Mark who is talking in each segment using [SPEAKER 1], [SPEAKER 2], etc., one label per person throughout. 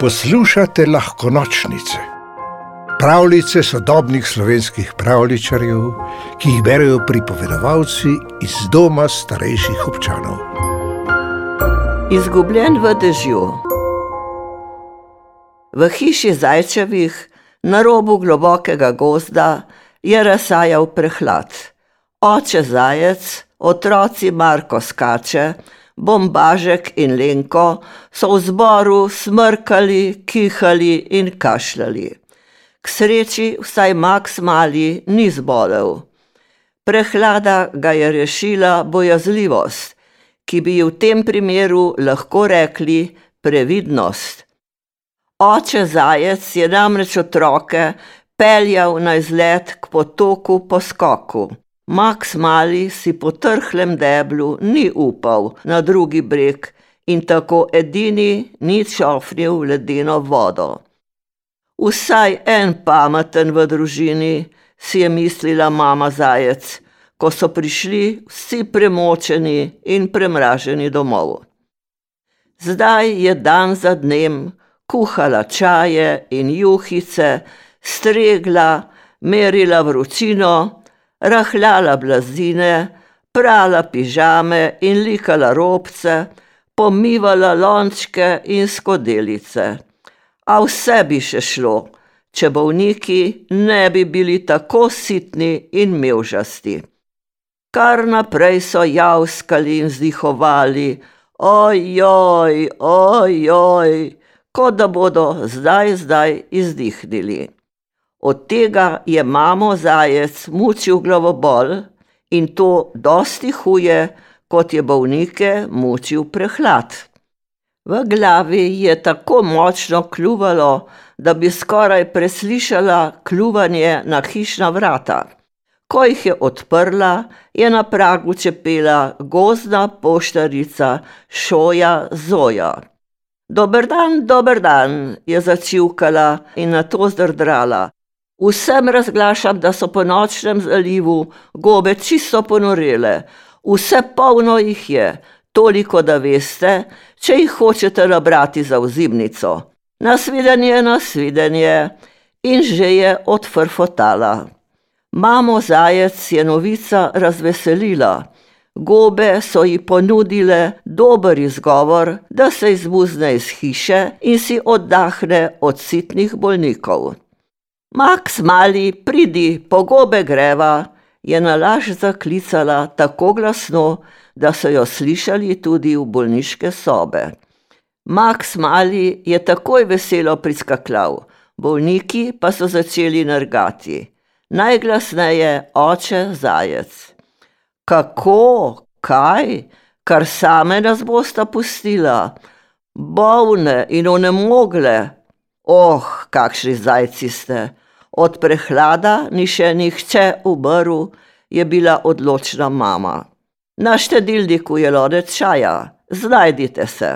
[SPEAKER 1] Poslušate lahko nočnice, pravljice sodobnih slovenskih pravličarjev, ki jih berijo pripovedovalci iz doma starejših občanov.
[SPEAKER 2] Izgubljen v dežju. V hiši zajčevih, na robu globokega gozda, je razsajal prehlad. Oče zajec, otroci Marko skače, Bombažek in Lenko so v zboru smrkali, kihali in kašljali. K sreči vsaj Max mali ni zbolel. Prehlada ga je rešila bojazljivost, ki bi ji v tem primeru lahko rekli previdnost. Oče zajec je namreč otroke peljal na izlet k potoku po skoku. Max Mali si po trhlem deblu ni upal na drugi breg in tako edini ni čofnil v ledeno vodo. Vsaj en pameten v družini, si je mislila mama zajec, ko so prišli vsi premočeni in premraženi domov. Zdaj je dan za dnem kuhala čaje in juhice, stregla, merila vročino, rahljala blazine, prala pižame in likala robce, pomivala lončke in skodelice. A vse bi še šlo, če bolniki ne bi bili tako sitni in mevžasti. Kar naprej so javskali in zdihovali, ojoj, ojoj, kot da bodo zdaj, zdaj izdihnili. Od tega je mamo zajec mučil glavobol in to dosti huje, kot je bolnike mučil prehlad. V glavi je tako močno kljuvalo, da bi skoraj preslišala kljuvanje na hišna vrata. Ko jih je odprla, je na pragu čepela gozna poštarica Šoja Zoja. Dober dan, dober dan, je začivkala in na to zdrdrala. Vsem razglašam, da so po nočnem zalivu gobe čisto ponorele, vse polno jih je, toliko da veste, če jih hočete nabrati za vzimnico. Nasvidenje, nasvidenje in že je odfrfotala. Mamo zajec je novica razveselila. Gobe so ji ponudile dober izgovor, da se izmuzne iz hiše in si oddahne od sitnih bolnikov. Max mali, pridi, pogobe greva, je na laž zaklicala tako glasno, da so jo slišali tudi v bolniške sobe. Max mali je takoj veselo priskakljal, bolniki pa so začeli nergati. Najglasneje oče zajec. Kako, kaj, kar same nas bosta pustila, bolne in onemogle, Oh, kakšni zajci ste! Od prehlada ni še nihče umrl, je bila odločna mama. Na štedilniku je lonec čaja, znajdite se.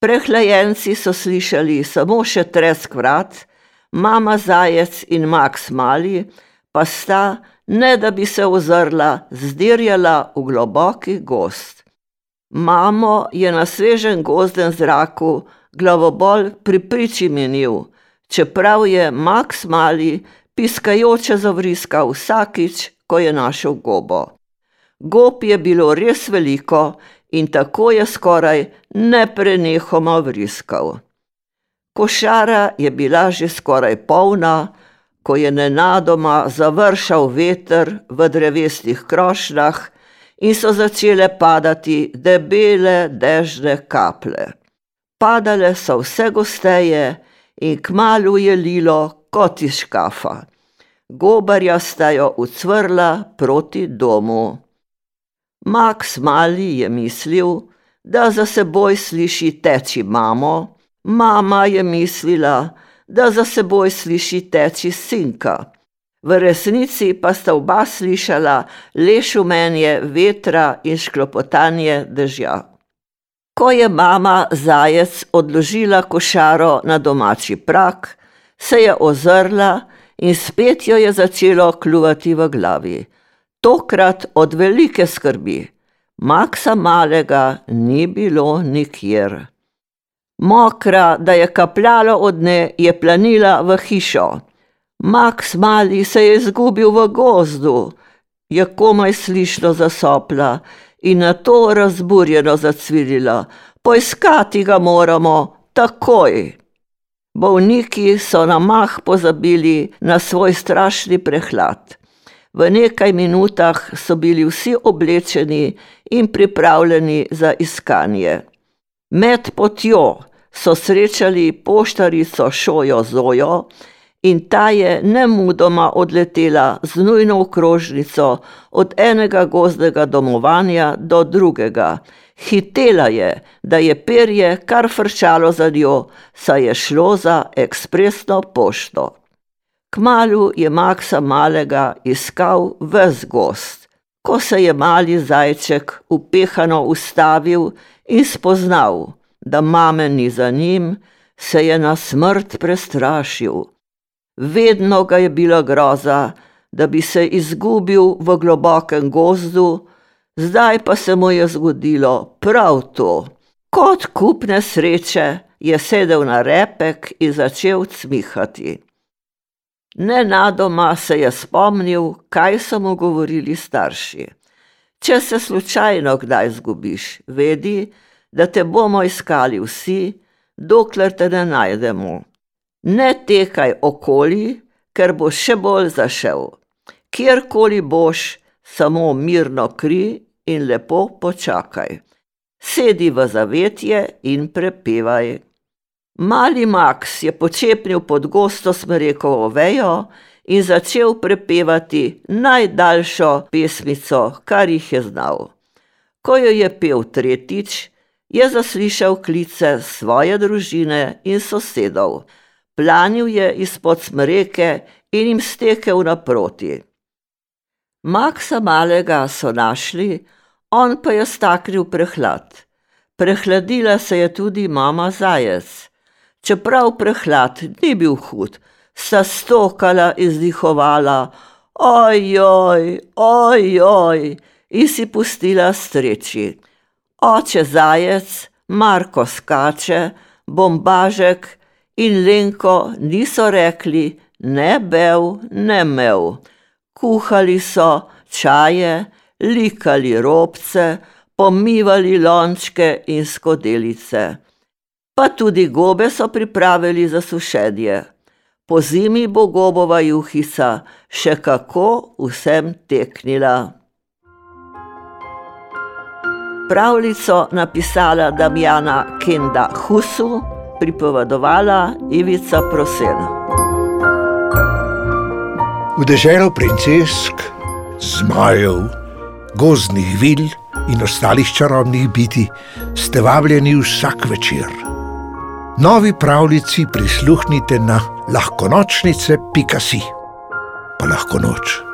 [SPEAKER 2] Prehlajenci so slišali samo še tresk vrat, mama zajec in Max mali pa sta, ne da bi se ozrla, zdirjala v globoki gost. Mamo je na svežem gozdnem zraku glavobol pri priči minil, čeprav je Max mali piskajoče zavriskal vsakič, ko je našel gobo. Gob je bilo res veliko in tako je skoraj neprenehoma vriskal. Košara je bila že skoraj polna, ko je nenadoma završal veter v drevesnih krošnjah in so začele padati debele dežne kaplje. Padale so vse gosteje in kmalu je lilo kot iz škafa. Gobarja sta jo ucvrla proti domu. Max Mali je mislil, da za seboj sliši teči mamo, mama je mislila, da za seboj sliši teči sinka. V resnici pa sta oba slišala le šumenje vetra in šklopotanje dežja. Ko je mama zajec odložila košaro na domači prak, se je ozrla in spet jo je začelo kljuvati v glavi. Tokrat od velike skrbi. Maksa malega ni bilo nikjer. Mokra, da je kapljalo od nje, je planila v hišo. Max mali se je izgubil v gozdu, je komaj slišno zasopla in na to razburjeno zacvilila. Poiskati ga moramo, takoj. Bolniki so na mah pozabili na svoj strašni prehlad. V nekaj minutah so bili vsi oblečeni in pripravljeni za iskanje. Med potjo so srečali poštarico Šojo Zojo in ta je nemudoma odletela z nujno okrožnico od enega gozdnega domovanja do drugega. Hitela je, da je perje kar frčalo za njo, saj je šlo za ekspresno pošto. Kmalu je Maksa malega iskal ves gost. Ko se je mali zajček upehano ustavil in spoznal, da mame ni za njim, se je na smrt prestrašil. Vedno ga je bila groza, da bi se izgubil v globokem gozdu, zdaj pa se mu je zgodilo prav to. Kot kupne sreče je sedel na repek in začel cmihati. Nenadoma se je spomnil, kaj so mu govorili starši. Če se slučajno kdaj zgubiš, vedi, da te bomo iskali vsi, dokler te ne najdemo. Ne tekaj okoli, ker boš še bolj zašel. Kjerkoli boš, samo mirno kri in lepo počakaj. Sedi v zavetje in prepevaj. Mali Max je počepnil pod gosto smrekovo vejo in začel prepevati najdaljšo pesmico, kar jih je znal. Ko jo je pel tretjič, je zaslišal klice svoje družine in sosedov. Planil je izpod smreke in jim stekel naproti. Maksa malega so našli, on pa je staknil prehlad. Prehladila se je tudi mama zajec. Čeprav prehlad ni bil hud, sta stokala in zdihovala, ojoj, ojoj, in si pustila streči. Oče zajec, Marko skače, bombažek in Lenko niso rekli ne bev, ne mev. Kuhali so čaje, likali robce, pomivali lončke in skodelice. Pa tudi gobe so pripravili za sušedje. Po zimi bo gobova juhica še kako vsem teknila pravljico napisala Damjana Kenda Husu, pripovedovala Ivica Prosen.
[SPEAKER 1] V deželo princesk, zmajev, gozdnih vil in ostalih čarobnih biti ste vabljeni vsak večer. Novi pravljici prisluhnite na lahkonočnice.si, pa lahko noč.